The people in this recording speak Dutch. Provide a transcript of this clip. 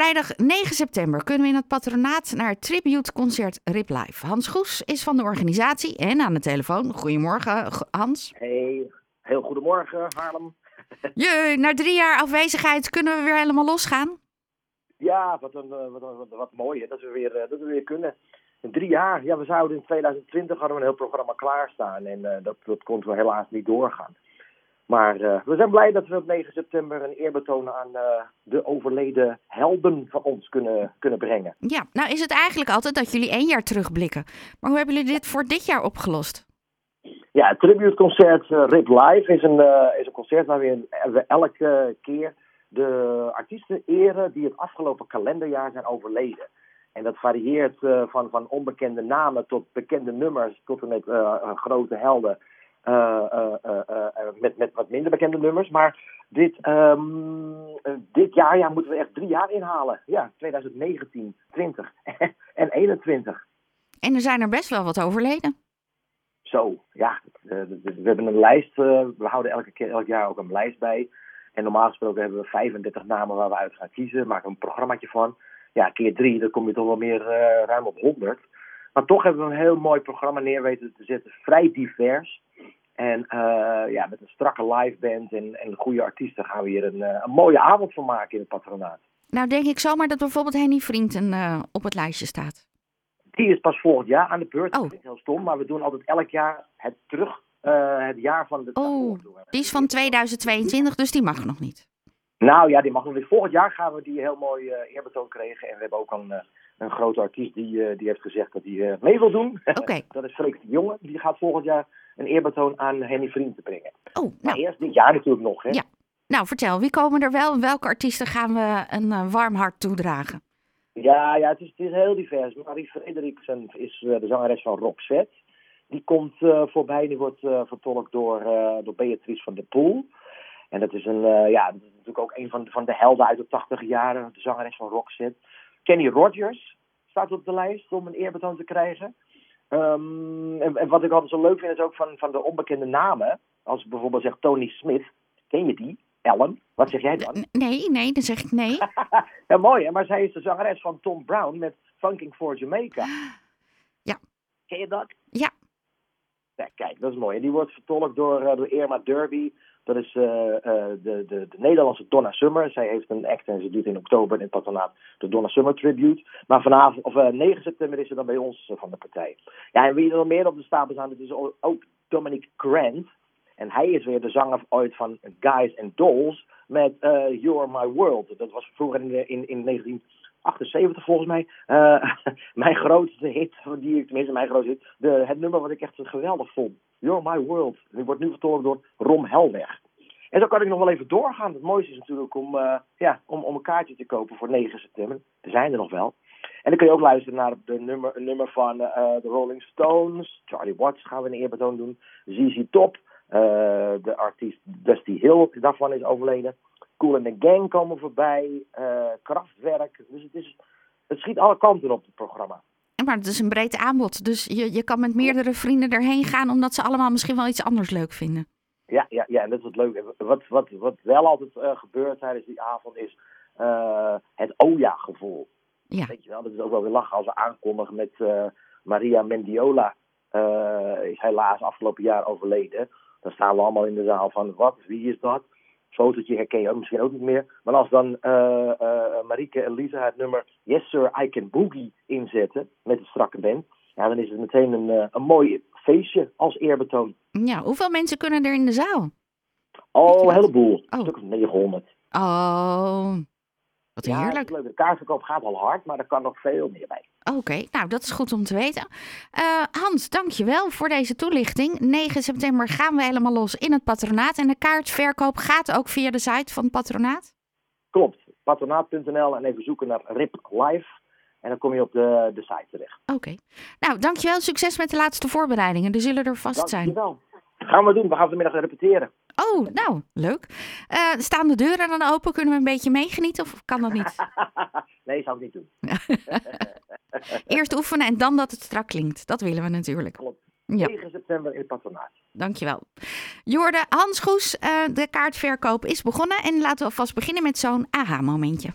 Vrijdag 9 september kunnen we in het patronaat naar het tributeconcert Rip Live. Hans Goes is van de organisatie en aan de telefoon. Goedemorgen, Hans. Hey, heel goedemorgen Haarlem. Je, na drie jaar afwezigheid kunnen we weer helemaal losgaan. Ja, wat, een, eh, wat, wat, wat mooi hè, dat we, weer, eh, dat we weer kunnen. In drie jaar, ja, we zouden in 2020 hadden we een heel programma klaarstaan en eh, dat, dat kon we helaas niet doorgaan. Maar eh, we zijn blij dat we op 9 september een eerbetoon aan eh, de overleden helden van ons kunnen, kunnen brengen. Ja, nou is het eigenlijk altijd dat jullie één jaar terugblikken. Maar hoe hebben jullie dit voor dit jaar opgelost? Ja, het tributeconcert eh, Rip Live is een, is een concert waar we, elke keer de artiesten eren die het afgelopen kalenderjaar zijn overleden. En dat varieert van, van onbekende namen tot bekende nummers, tot en met grote helden. Eh, eh, eh, met, met wat minder bekende nummers. Maar dit, ehm, eh, dit jaar ja, moeten we echt drie jaar inhalen. Ja, 2019, 20 en 21. En er zijn er best wel wat overleden. Zo, ja. we hebben een lijst. we houden elke keer, elk jaar ook een lijst bij. En normaal gesproken hebben we 35 namen waar we uit gaan kiezen. Maken we een programmaatje van. Ja, keer drie, dan kom je toch wel meer ruim op 100. Maar toch hebben we een heel mooi programma neer weten te zetten. Vrij divers. En eh, ja, met een strakke live band en, en goede artiesten gaan we hier een, eh, een mooie avond van maken in het patronaat. Nou denk ik zomaar dat bijvoorbeeld Henny Vrienden eh, op het lijstje staat. Die is pas volgend jaar aan de beurt. Oh. Dat is heel stom, maar we doen altijd elk jaar het terug, het jaar van de Oh, die is van 2022, dus die mag nog niet. Nou ja, die mag nog weer. Volgend jaar gaan we die heel mooi eerbetoon krijgen. En we hebben ook een, een grote artiest die, eh, die heeft gezegd dat hij eh, mee wil doen. Oké. dat is Freek de Jonge. Die gaat volgend jaar een eerbetoon aan Henny Vriend te brengen. Oh, Nou, nou, eerst dit jaar natuurlijk nog. Hè? Ja. nou vertel, wie komen er wel? Welke artiesten gaan we een eh, warm hart toedragen? Ja, ja het, is, het is heel divers. Marie Frederiksen is de zangeres van Roxette. Die komt voorbij. Die wordt vertolkt door, door Beatrice van der Poel. En dat is, een, ja, natuurlijk ook een van, van de helden uit de tachtig jaren. De zangeres van Roxette. Kenny Rogers staat op de lijst om een eerbetoon te krijgen. Ehm, en, en wat ik altijd zo leuk vind is ook van, van de onbekende namen. Als ik bijvoorbeeld zeg Tony Smith. Ken je die? Ellen? Wat zeg jij dan? Nee, nee, dan zeg ik nee. Ja, mooi hè, maar zij is de zangeres van Tom Brown met Funking for Jamaica. Ja. Ken je dat? Ja. Ja, kijk, dat is mooi. En die wordt vertolkt door, eh, door Irma Derby. Dat is eh, eh, de, de, de Nederlandse Donna Summer. Zij heeft een act en ze doet in oktober in het patronaat de Donna Summer Tribute. Maar vanavond, of eh, 9 september is ze dan bij ons van de partij. Ja, en wie er nog meer op de stapel staan, dat is ook Dominic Grant. En hij is weer de zanger ooit van Guys and Dolls met eh, You're My World. Dat was vroeger in, in, in 1978 volgens mij. eh, mijn grootste hit, die ik tenminste mijn grootste hit, de, het nummer wat ik echt geweldig vond. You're My World. Die wordt nu vertolkt door Rom Helweg. En zo kan ik nog wel even doorgaan. Het mooiste is natuurlijk om, eh, ja, om, om een kaartje te kopen voor 9 september. Er zijn er nog wel. En dan kun je ook luisteren naar de nummer, een nummer van de Rolling Stones. Charlie Watts gaan we een eerbetoon doen. ZZ Top. Eh, de artiest Dusty Hill, daarvan is overleden. Cool and the Gang komen voorbij. eh, Kraftwerk. Dus het, is, het schiet alle kanten op het programma. Maar het is een breed aanbod, dus je, je kan met meerdere vrienden erheen gaan... omdat ze allemaal misschien wel iets anders leuk vinden. Ja, ja, ja, en dat is het leuke. Wat, wat, wat wel altijd eh, gebeurt tijdens die avond is eh, het Oja-gevoel. Ja. Weet je wel, dat is ook wel weer lachen als we aankondigen met Maria Mendiola. is helaas afgelopen jaar overleden. Dan staan we allemaal in de zaal van, wat, wie is dat? Fotootje herken je ook misschien ook niet meer. Maar als dan eh Marieke en Lisa het nummer Yes Sir, I Can Boogie inzetten met een strakke band. Ja, dan is het meteen een, een mooi feestje als eerbetoon. Ja, hoeveel mensen kunnen er in de zaal? Oh, een heleboel. Oh. Een stuk of 900. Oh, wat Ja, heerlijk. leuk. De kaartverkoop gaat al hard, maar er kan nog veel meer bij. Oké, nou dat is goed om te weten. Eh, Hans, dankjewel voor deze toelichting. 9 september gaan we helemaal los in het patronaat. En de kaartverkoop gaat ook via de site van het patronaat? Klopt. Patronaat.nl en even zoeken naar RIP Live. En dan kom je op de, de site terecht. Oké. Nou, dankjewel. Succes met de laatste voorbereidingen. Die zullen er vast zijn. Dankjewel. Gaan we doen. We gaan vanmiddag repeteren. Oh, nou, leuk. Eh, staan de deuren dan open? Kunnen we een beetje meegenieten of kan dat niet? nee, zou ik niet doen. Eerst oefenen en dan dat het strak klinkt. Dat willen we natuurlijk. Klopt. Ja. 9 september in patronaat. Dankjewel. Jorde, Hans Goes, eh, de kaartverkoop is begonnen. En laten we alvast beginnen met zo'n aha-momentje.